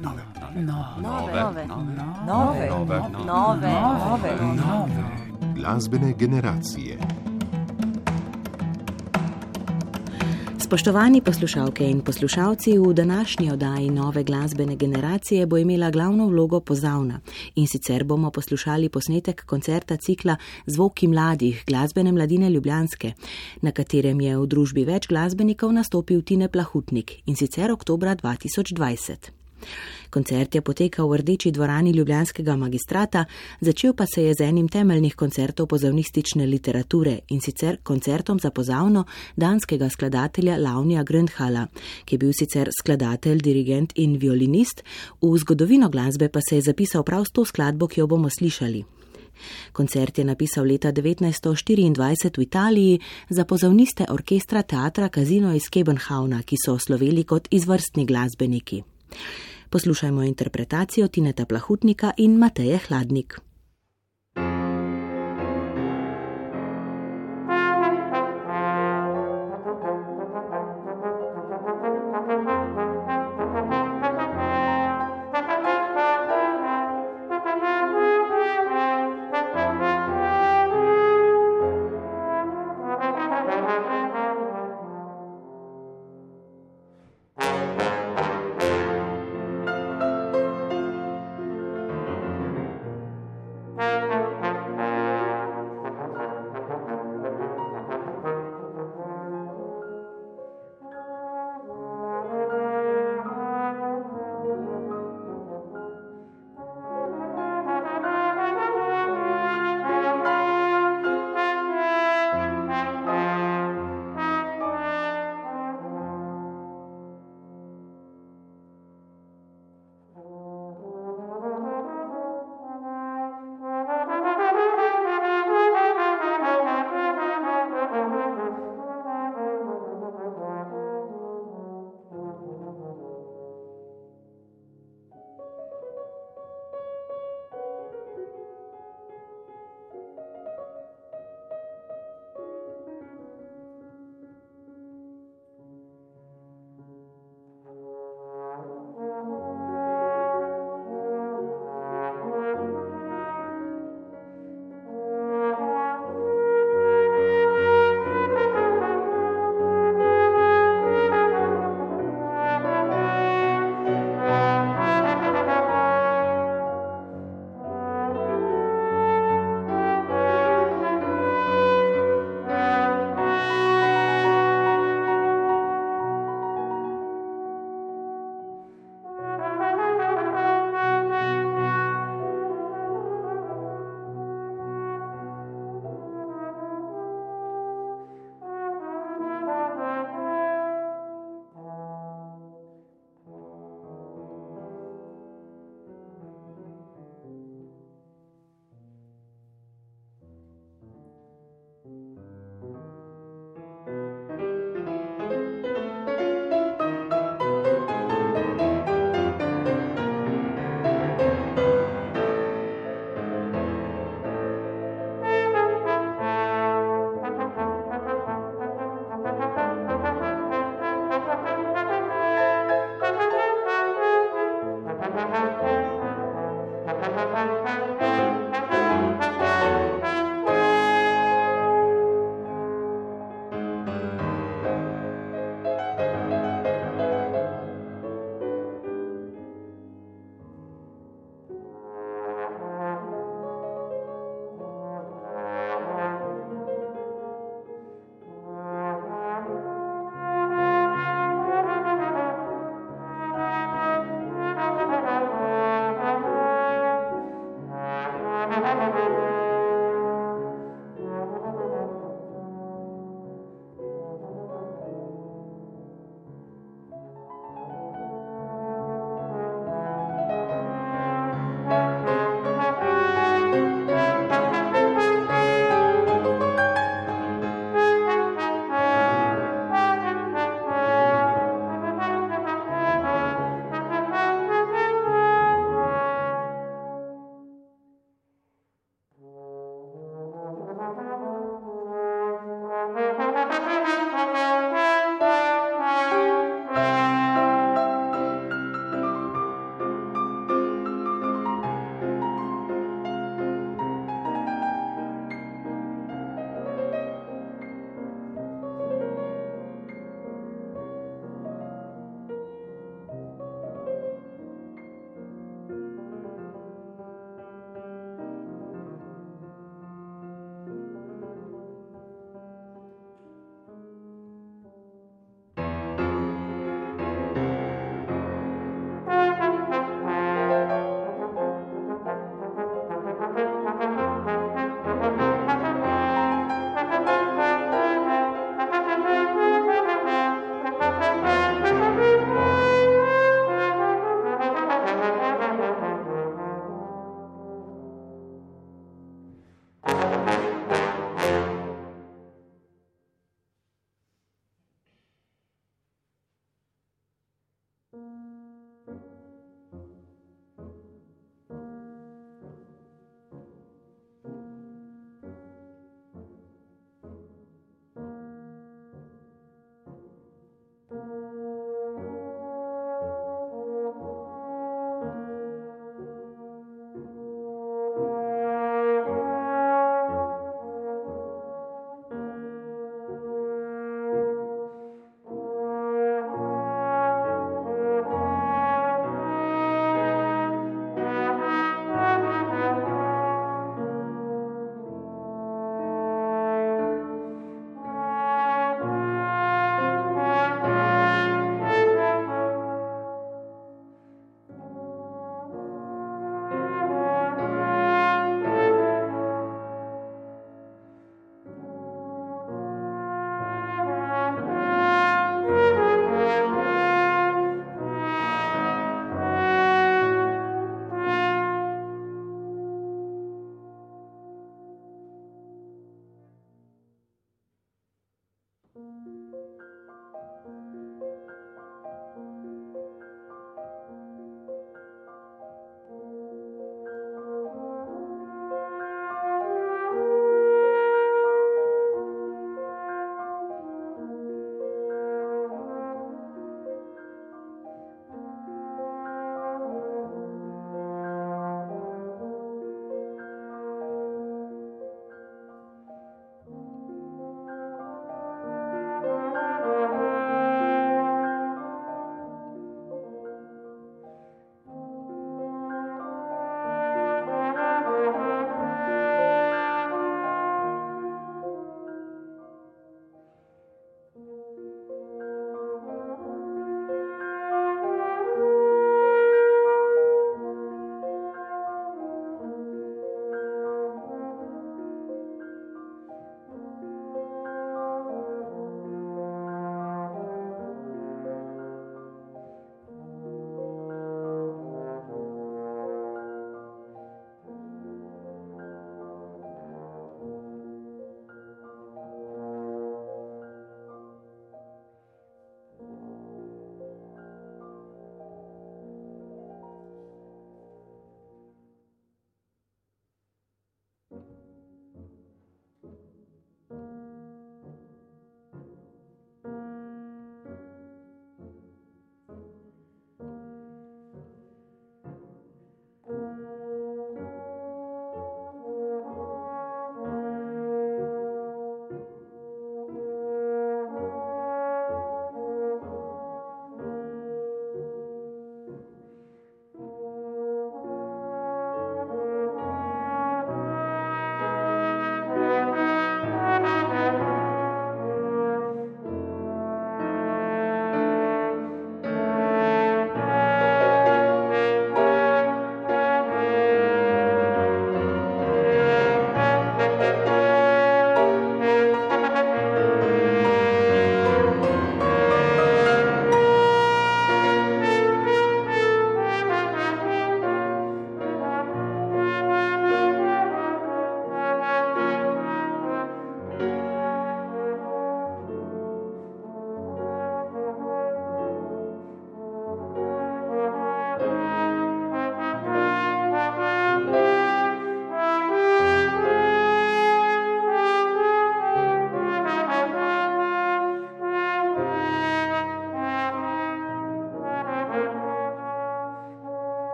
nove, nove, nove, nove, nove, nove, nove. Glasbene generacije. Spoštovani poslušalke in poslušalci, v današnji oddaji nove glasbene generacije bo imela glavno vlogo pozavna in sicer bomo poslušali posnetek koncerta cikla Zvoki mladih glasbene mladine Ljubljanske, na katerem je v družbi več glasbenikov nastopil Tine Plahutnik in sicer oktobra 2020. Koncert je potekal v rdeči dvorani Ljubljanskega magistrata, začel pa se je z enim temeljnih koncertov pozavnistične literature in sicer koncertom za pozavno danskega skladatelja Launija Gröndhala, ki je bil sicer skladatelj, dirigent in violinist, v zgodovino glasbe pa se je zapisal prav s to skladbo, ki jo bomo slišali. Koncert je napisal leta 1924 v Italiji za pozavniste orkestra teatra Kazino iz Kebenhavna, ki so osloveli kot izvrstni glasbeniki. Poslušajmo interpretacijo Tineta Plahutnika in Mateje Hladnik.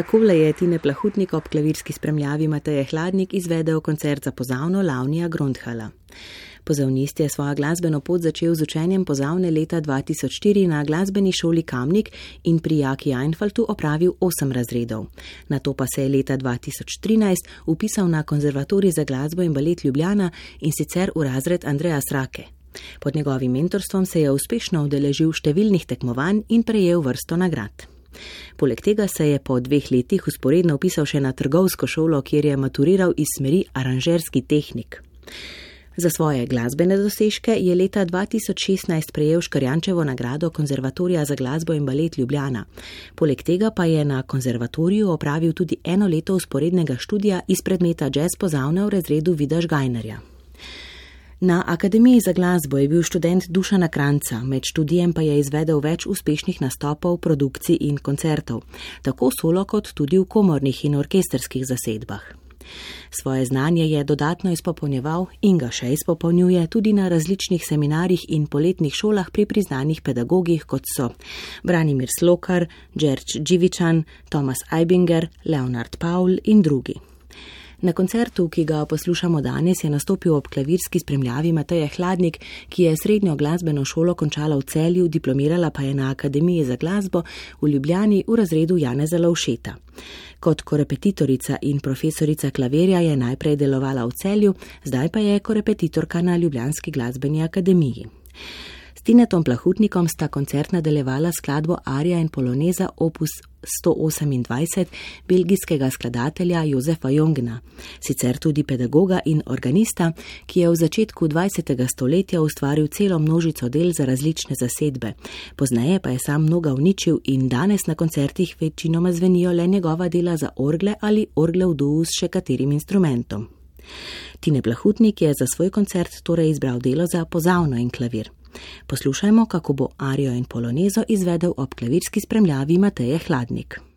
Takole je Tine Plahutnik ob klavirski spremljavi Mateje Hladnik izvedel koncert za pozavno Lavnija Grundhala. Pozavnist je svojo glasbeno pot začel z učenjem pozavne leta 2004 na glasbeni šoli Kamnik in pri Jaki Einfaltu opravil 8 razredov. Na to pa se je leta 2013 upisal na konzervatorij za glasbo in balet Ljubljana in sicer v razred Andreja Srake. Pod njegovim mentorstvom se je uspešno udeležil številnih tekmovanj in prejel vrsto nagrad. Poleg tega se je po dveh letih usporedno upisal še na trgovsko šolo, kjer je maturiral iz smeri aranžerski tehnik. Za svoje glasbene dosežke je leta 2016 prejel Škarjančevo nagrado Konzervatorija za glasbo in balet Ljubljana. Poleg tega pa je na konzervatoriju opravil tudi eno leto usporednega študija iz predmeta jazz pozavna v razredu Vida Žgajnerja. Na Akademiji za glasbo je bil študent Dušana Kranca, med študijem pa je izvedel več uspešnih nastopov, produkcij in koncertov, tako solo kot tudi v komornih in orkesterskih zasedbah. Svoje znanje je dodatno izpopolnjeval in ga še izpopolnjuje tudi na različnih seminarjih in poletnih šolah pri priznanih pedagogih, kot so Branimir Slokar, Džerč Dživičan, Thomas Eibinger, Leonard Paul in drugi. Na koncertu, ki ga poslušamo danes, je nastopil ob klavirski spremljavi Mateja Hladnik, ki je srednjo glasbeno šolo končala v celju, diplomirala pa je na Akademiji za glasbo v Ljubljani v razredu Janeza Lovšeta. Kot korepetitorica in profesorica klavirja je najprej delovala v celju, zdaj pa je korepetitorka na Ljubljanski glasbeni akademiji. S Tinetom Plahutnikom sta koncert nadaljevala skladbo Arija in Poloneza opus 128 belgijskega skladatelja Jozefa Jongna, sicer tudi pedagoga in organista, ki je v začetku 20. stoletja ustvaril celo množico del za različne zasedbe, pozneje pa je sam mnoga uničil in danes na koncertih večinoma zvenijo le njegova dela za orgle ali orgle v duhu s še katerim instrumentom. Tine Plahutnik je za svoj koncert torej izbral delo za pozavno in klavir. Poslušajmo, kako bo Arijo in Polonezo izvedel ob klavirski spremljavi Mateje Hladnik.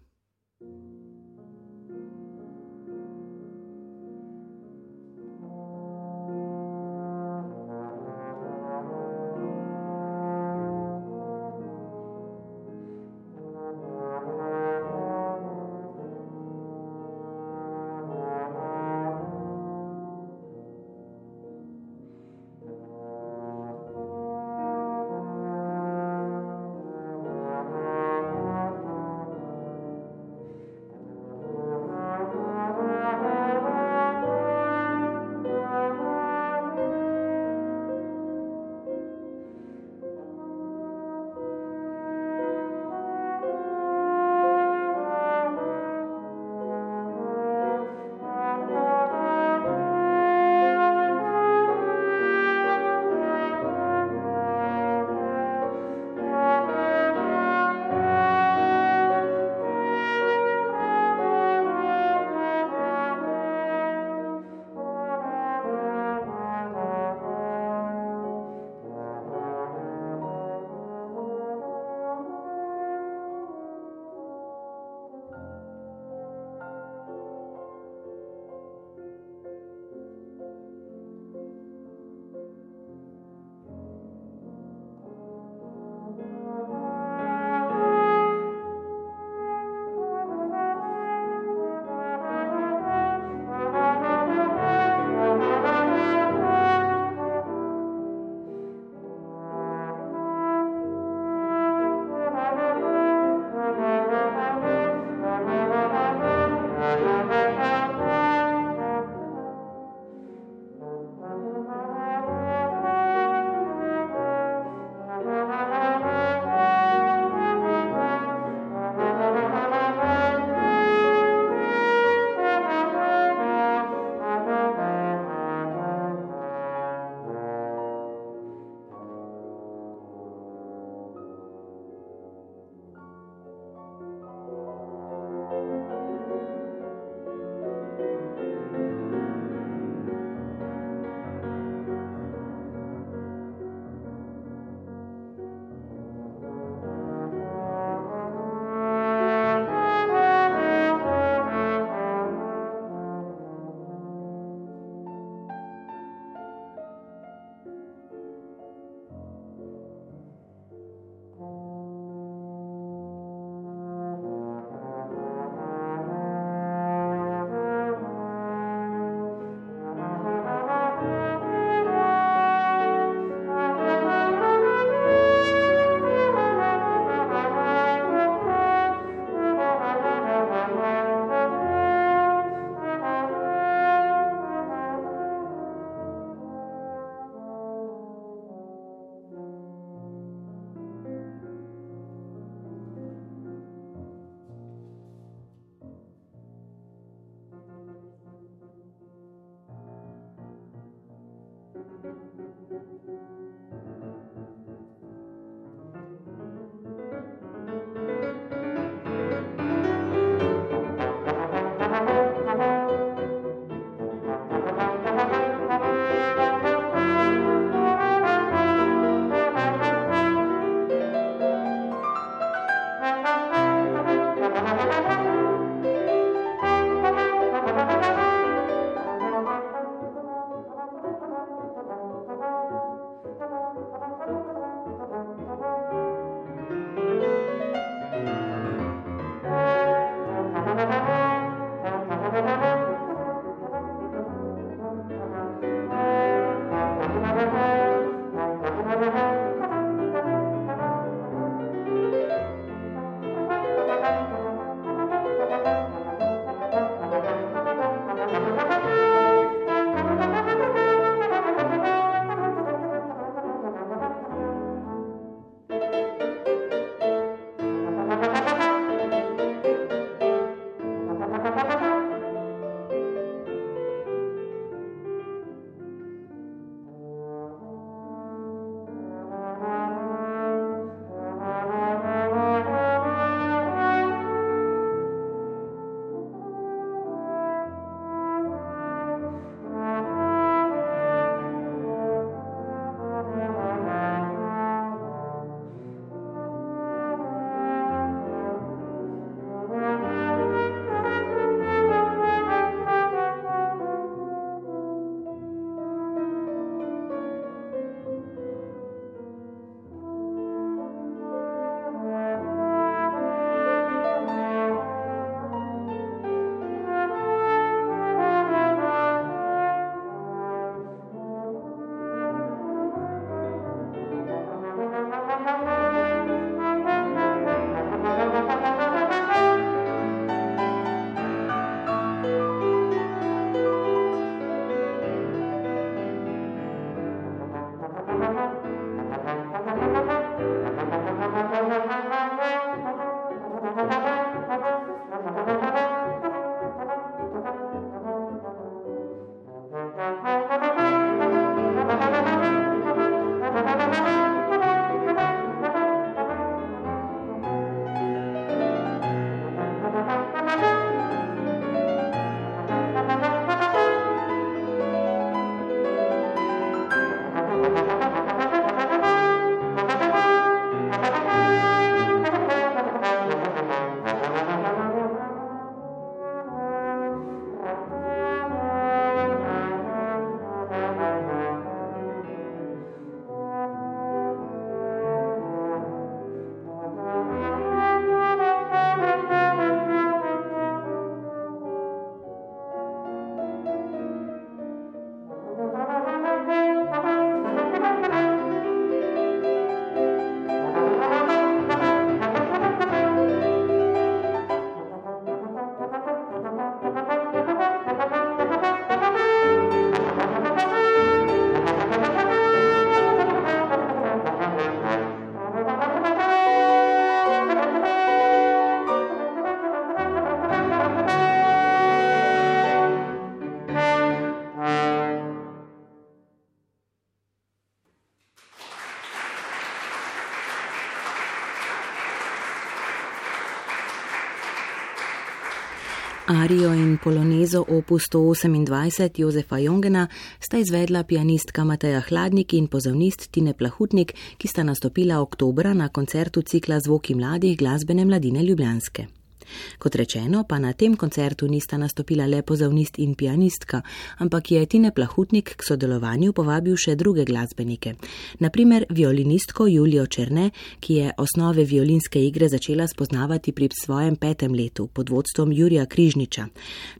Arijo in Polonezo opus 128 Jozefa Jongena sta izvedla pianistka Mateja Hladnik in pozavnist Tine Plahutnik, ki sta nastopila oktobra na koncertu cikla Zvoki mladih glasbene mladine Ljubljanske. Kot rečeno, pa na tem koncertu nista nastopila le pozavnist in pianistka, ampak je Tine Plahutnik k sodelovanju povabil še druge glasbenike. Naprimer violinistko Julijo Černe, ki je osnove violinske igre začela spoznavati pri svojem petem letu pod vodstvom Jurija Križniča,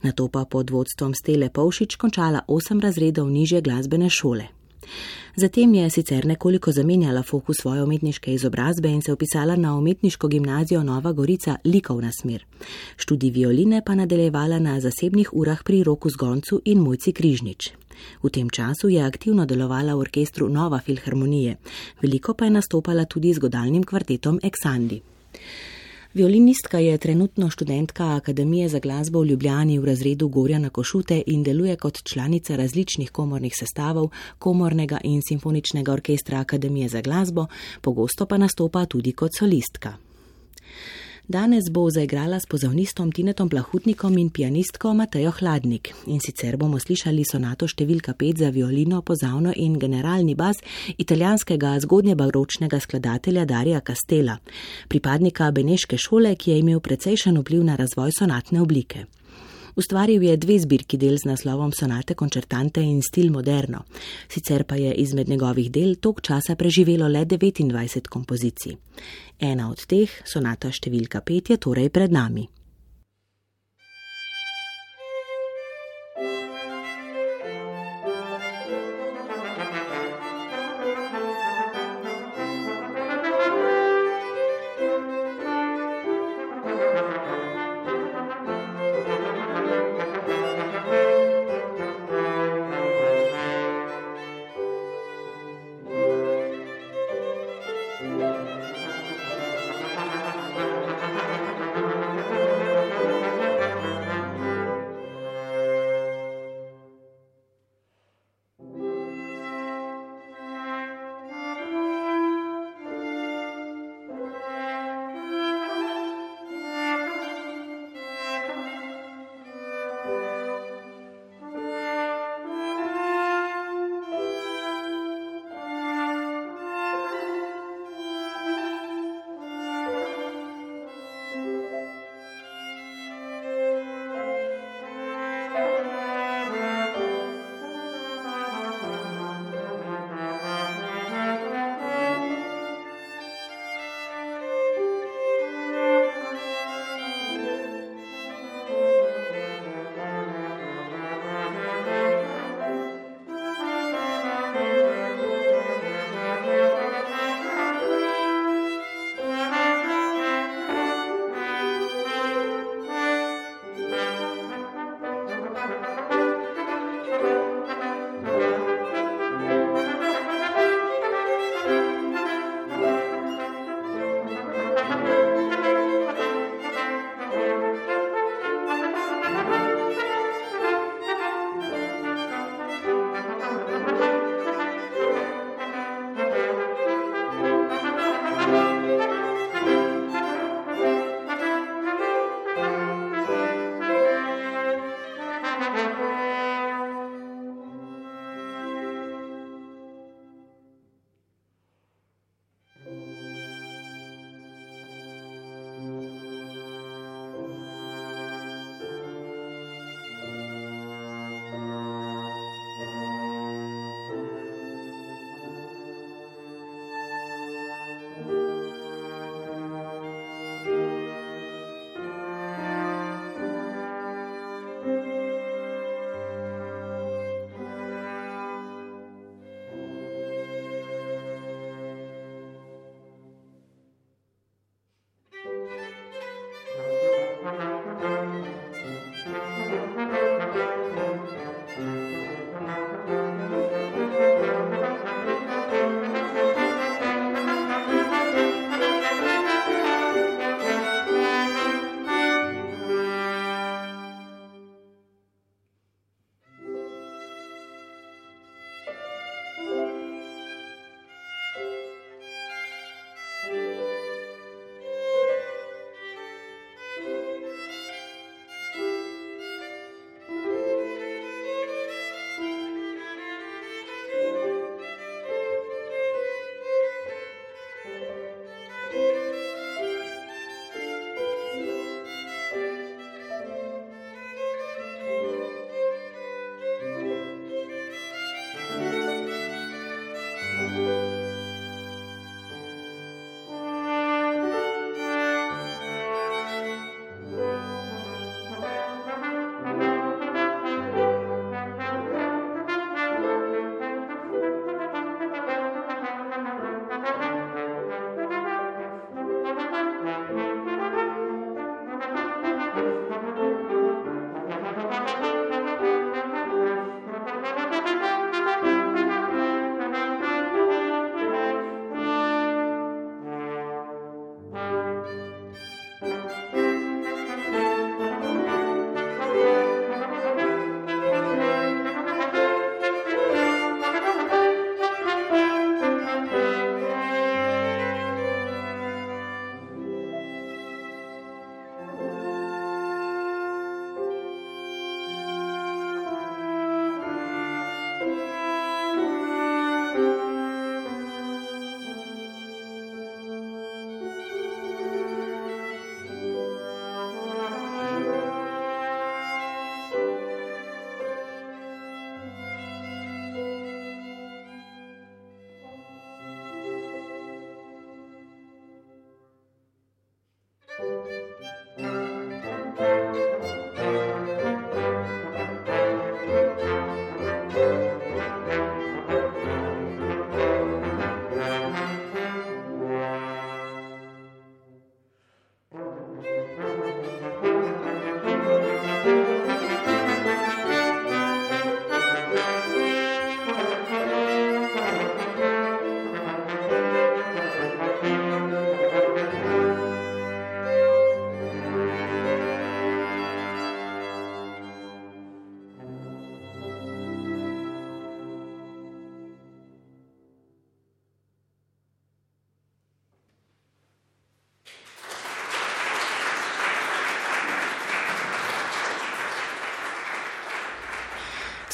na to pa pod vodstvom Stele Povšič končala osem razredov niže glasbene šole. Zatem je sicer nekoliko zamenjala fokus svoje umetniške izobrazbe in se upisala na umetniško gimnazijo Nova Gorica likovna smer. Študij violine pa nadaljevala na zasebnih urah pri Roku Zgoncu in Mojci Križnič. V tem času je aktivno delovala v orkestru Nova Filharmonije, veliko pa je nastopala tudi z godalnim kvartetom Eksandi. Violinistka je trenutno študentka Akademije za glasbo v Ljubljani v razredu Gorja na Košute in deluje kot članica različnih komornih sestavov, komornega in simfoničnega orkestra Akademije za glasbo, pogosto pa nastopa tudi kot solistka. Danes bo zaigrala s pozavnistom Tinetom Plahutnikom in pianistko Matejo Hladnik. In sicer bomo slišali sonato številka 5 za violino, pozavno in generalni bas italijanskega zgodnjebaročnega skladatelja Darija Castela, pripadnika Beneške šole, ki je imel precejšen vpliv na razvoj sonatne oblike. Ustvaril je dve zbirki del z naslovom Sonate koncertante in stil moderno, sicer pa je izmed njegovih del tok časa preživelo le 29 kompozicij. Ena od teh, sonata številka 5, je torej pred nami.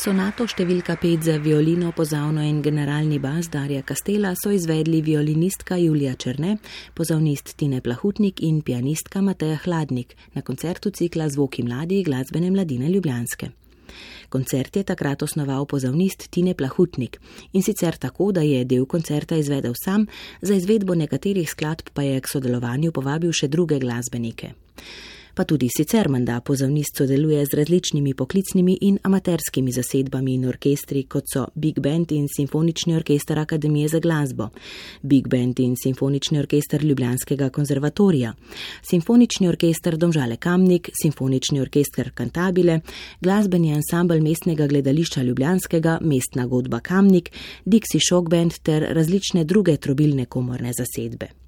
Sonato številka 5 za violino, pozavno in generalni bas Darja Kastela so izvedli violinistka Julija Črne, pozavnist Tine Plahutnik in pianistka Mateja Hladnik na koncertu cikla Zvoki mladi glasbene mladine Ljubljanske. Koncert je takrat osnoval pozavnist Tine Plahutnik in sicer tako, da je del koncerta izvedel sam, za izvedbo nekaterih skladb pa je k sodelovanju povabil še druge glasbenike pa tudi sicer menda pozavnist sodeluje z različnimi poklicnimi in amaterskimi zasedbami in orkestri, kot so Big Band in Simfonični orkester Akademije za glasbo, Big Band in Simfonični orkester Ljubljanskega konzervatorija, Simfonični orkester Domžale Kamnik, Simfonični orkester Kantabile, glasbeni ansambl mestnega gledališča Ljubljanskega, mestna godba Kamnik, Dixie Shock Band ter različne druge trobilne komorne zasedbe.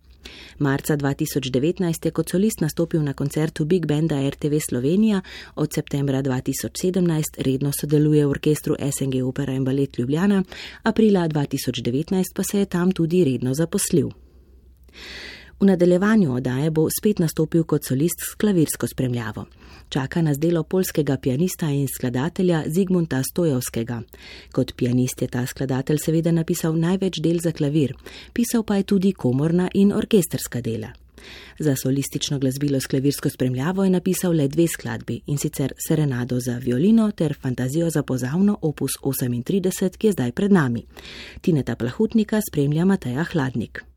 Marca 2019 je kot solist nastopil na koncertu Big Banda RTV Slovenija, od septembra 2017 redno sodeluje v orkestru SNG Opera in Ballet Ljubljana, aprila 2019 pa se je tam tudi redno zaposlil. V nadaljevanju odaje bo spet nastopil kot solist s klavirsko spremljavo. Čaka nas delo polskega pianista in skladatelja Zigmunta Stojovskega. Kot pianist je ta skladatelj seveda napisal največ del za klavir, pisal pa je tudi komorna in orkesterska dela. Za solistično glasbilo s klavirsko spremljavo je napisal le dve skladbi in sicer Serenado za violino ter Fantazijo za pozavno opus 38, ki je zdaj pred nami. Tineta Plahutnika spremlja Mateja Hladnik.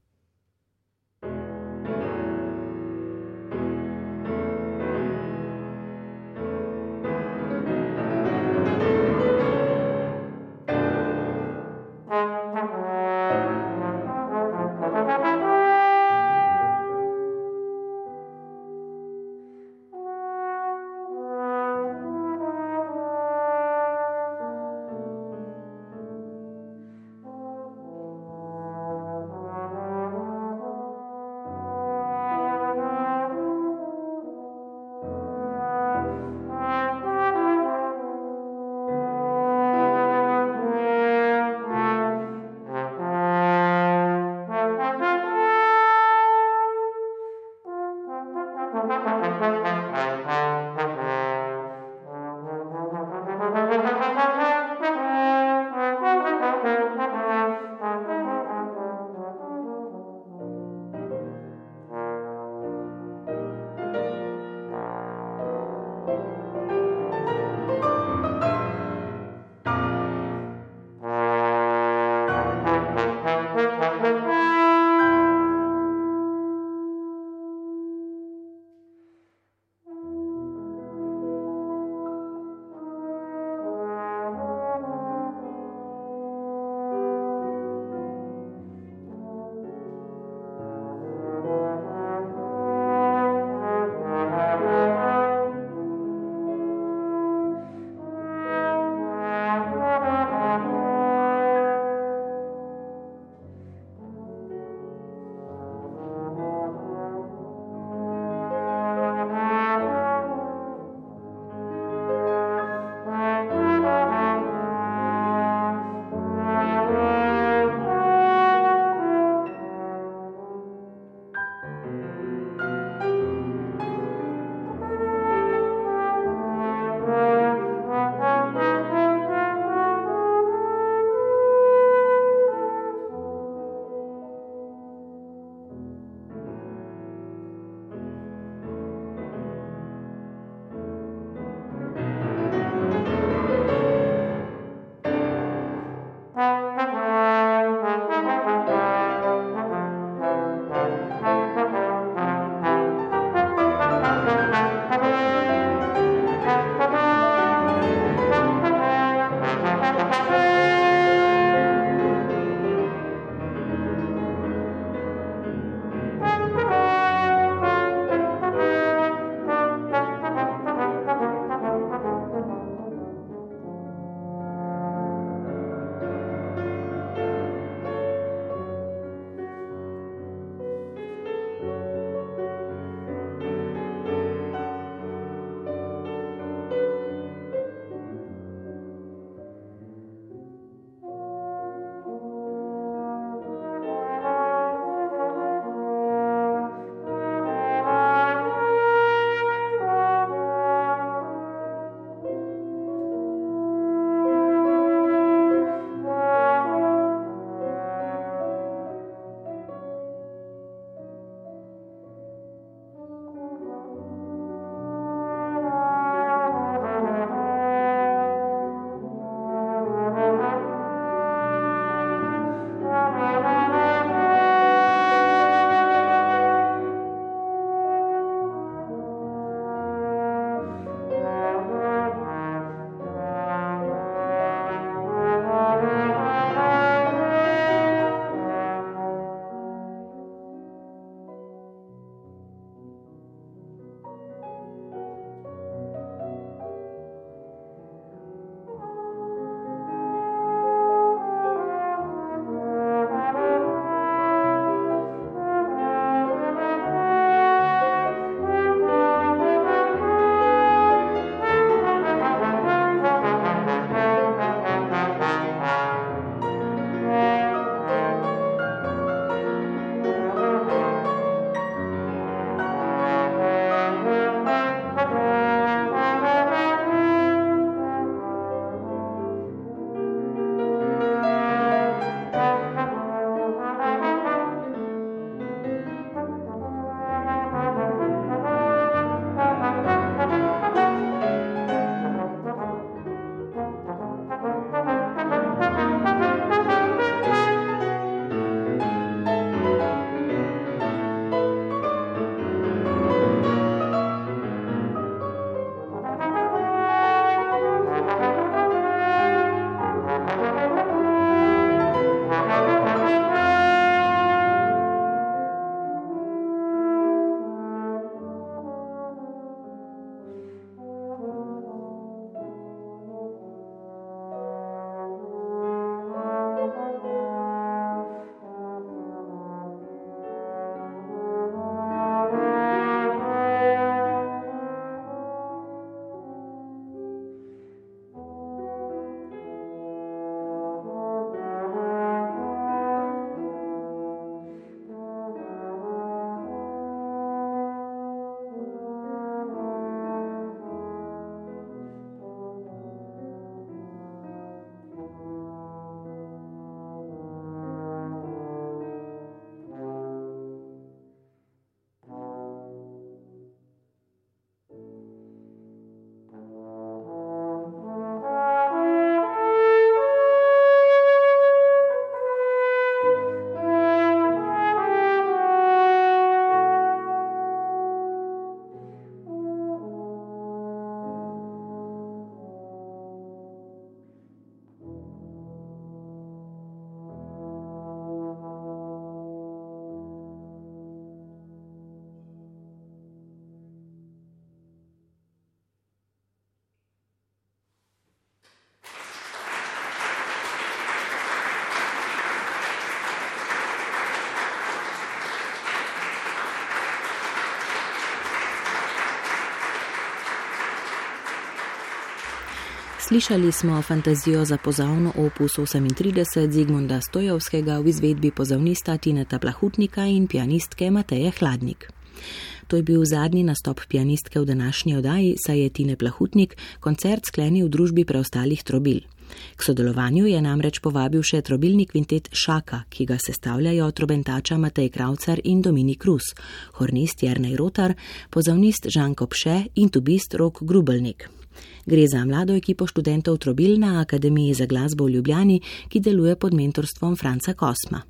Slišali smo fantazijo za pozavno opus 38 Zigmunda Stojovskega v izvedbi pozavnista Tineta Plahutnika in pianistke Mateje Hladnik. To je bil zadnji nastop pianistke v današnji oddaji, saj je Tine Plahutnik koncert sklenil v družbi preostalih trobil. K sodelovanju je namreč povabil še trobilni kvintet Šaka, ki ga sestavljajo trobentača Matej Kravcar in Dominik Rus, hornist Jernej Rotar, pozavnist Žanko Pše in tubist Rok Grubelnik. Gre za mlado ekipo študentov Trobil na Akademiji za glasbo v Ljubljani, ki deluje pod mentorstvom Franca Kosma.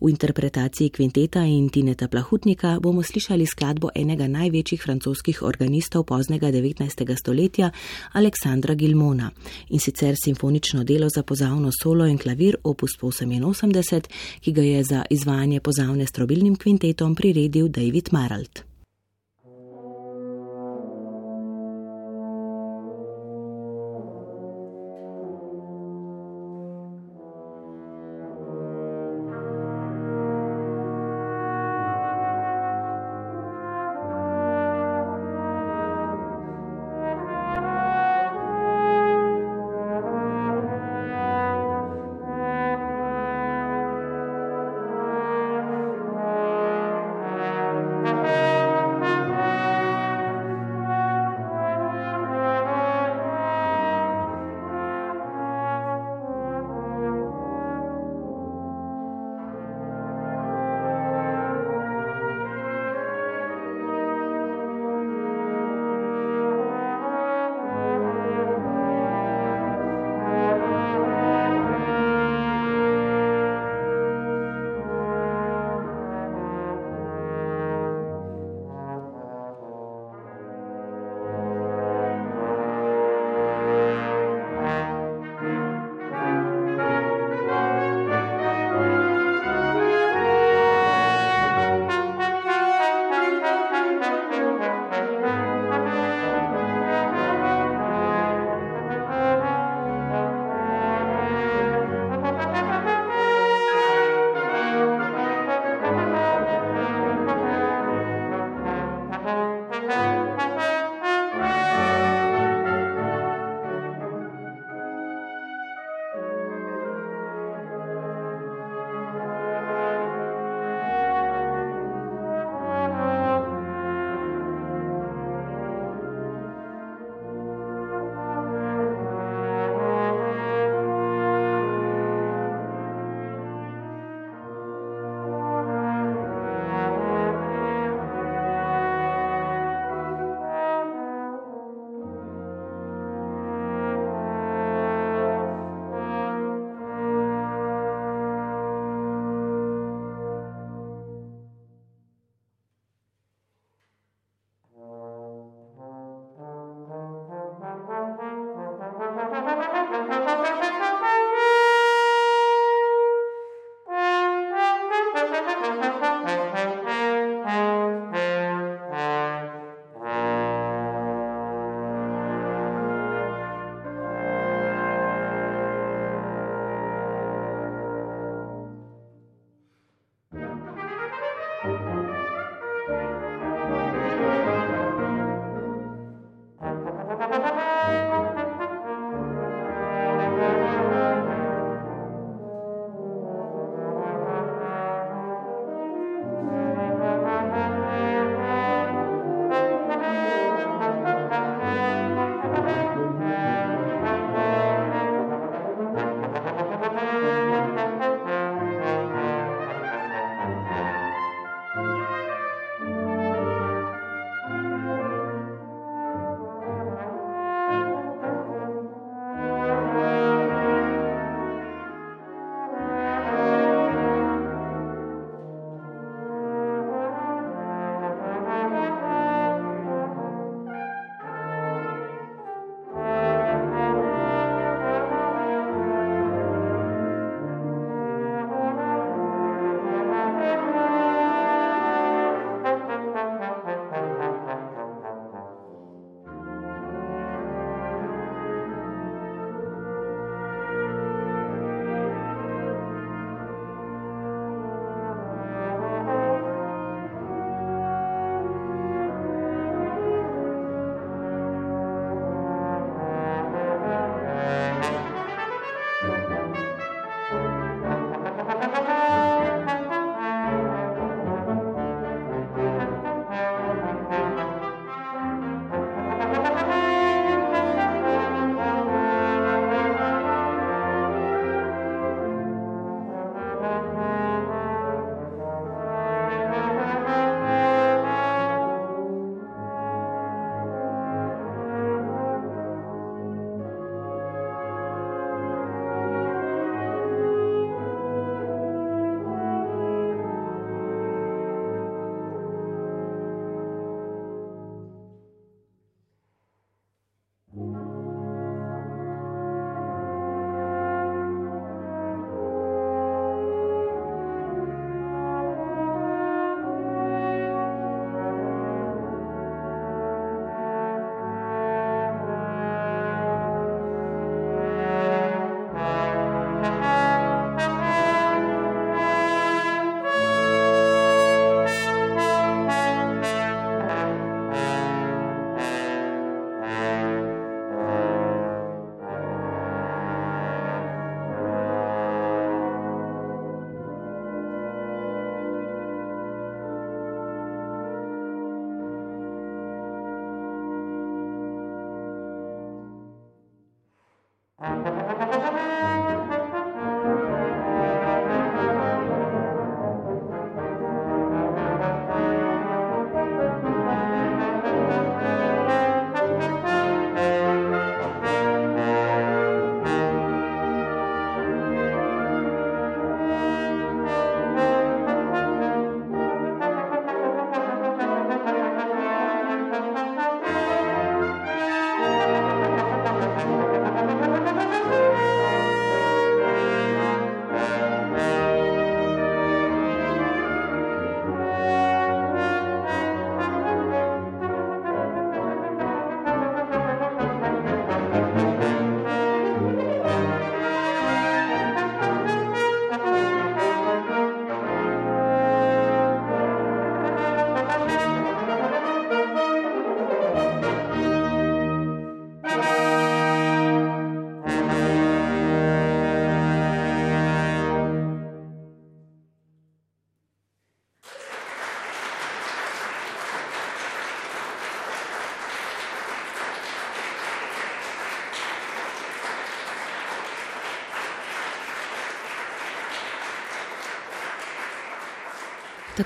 V interpretaciji kvinteta in Tineta Plahutnika bomo slišali skladbo enega največjih francoskih organistov poznega 19. stoletja, Aleksandra Gilmona, in sicer simfonično delo za pozavno solo in klavir opus 88, ki ga je za izvajanje pozavne s trobilnim kvintetom priredil David Maralt.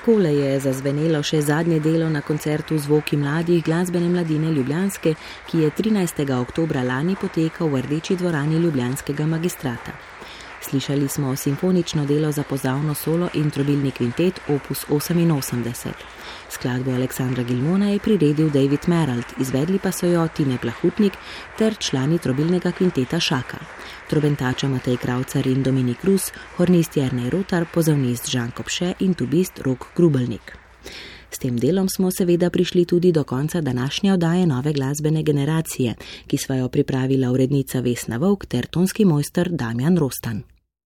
Takole je zazvenelo še zadnje delo na koncertu Zvoki mladih glasbene mladine Ljubljanske, ki je 13. oktobra lani potekal v Rdeči dvorani Ljubljanskega magistrata. Slišali smo simfonično delo za pozavno solo in trobilni kvintet opus 88. Skladbo Aleksandra Gilmona je priredil David Merald, izvedli pa so jo Tine Plahutnik ter člani trobilnega kvinteta Šaka. Trobentača Matej Kravcar in Dominik Rus, hornist Jernej Rotar, pozavnist Žan Kopše in tubist Rok Grubelnik. S tem delom smo seveda prišli tudi do konca današnje oddaje nove glasbene generacije, ki sva jo pripravila urednica Vesna Vovk ter tonski mojster Damjan Rostan.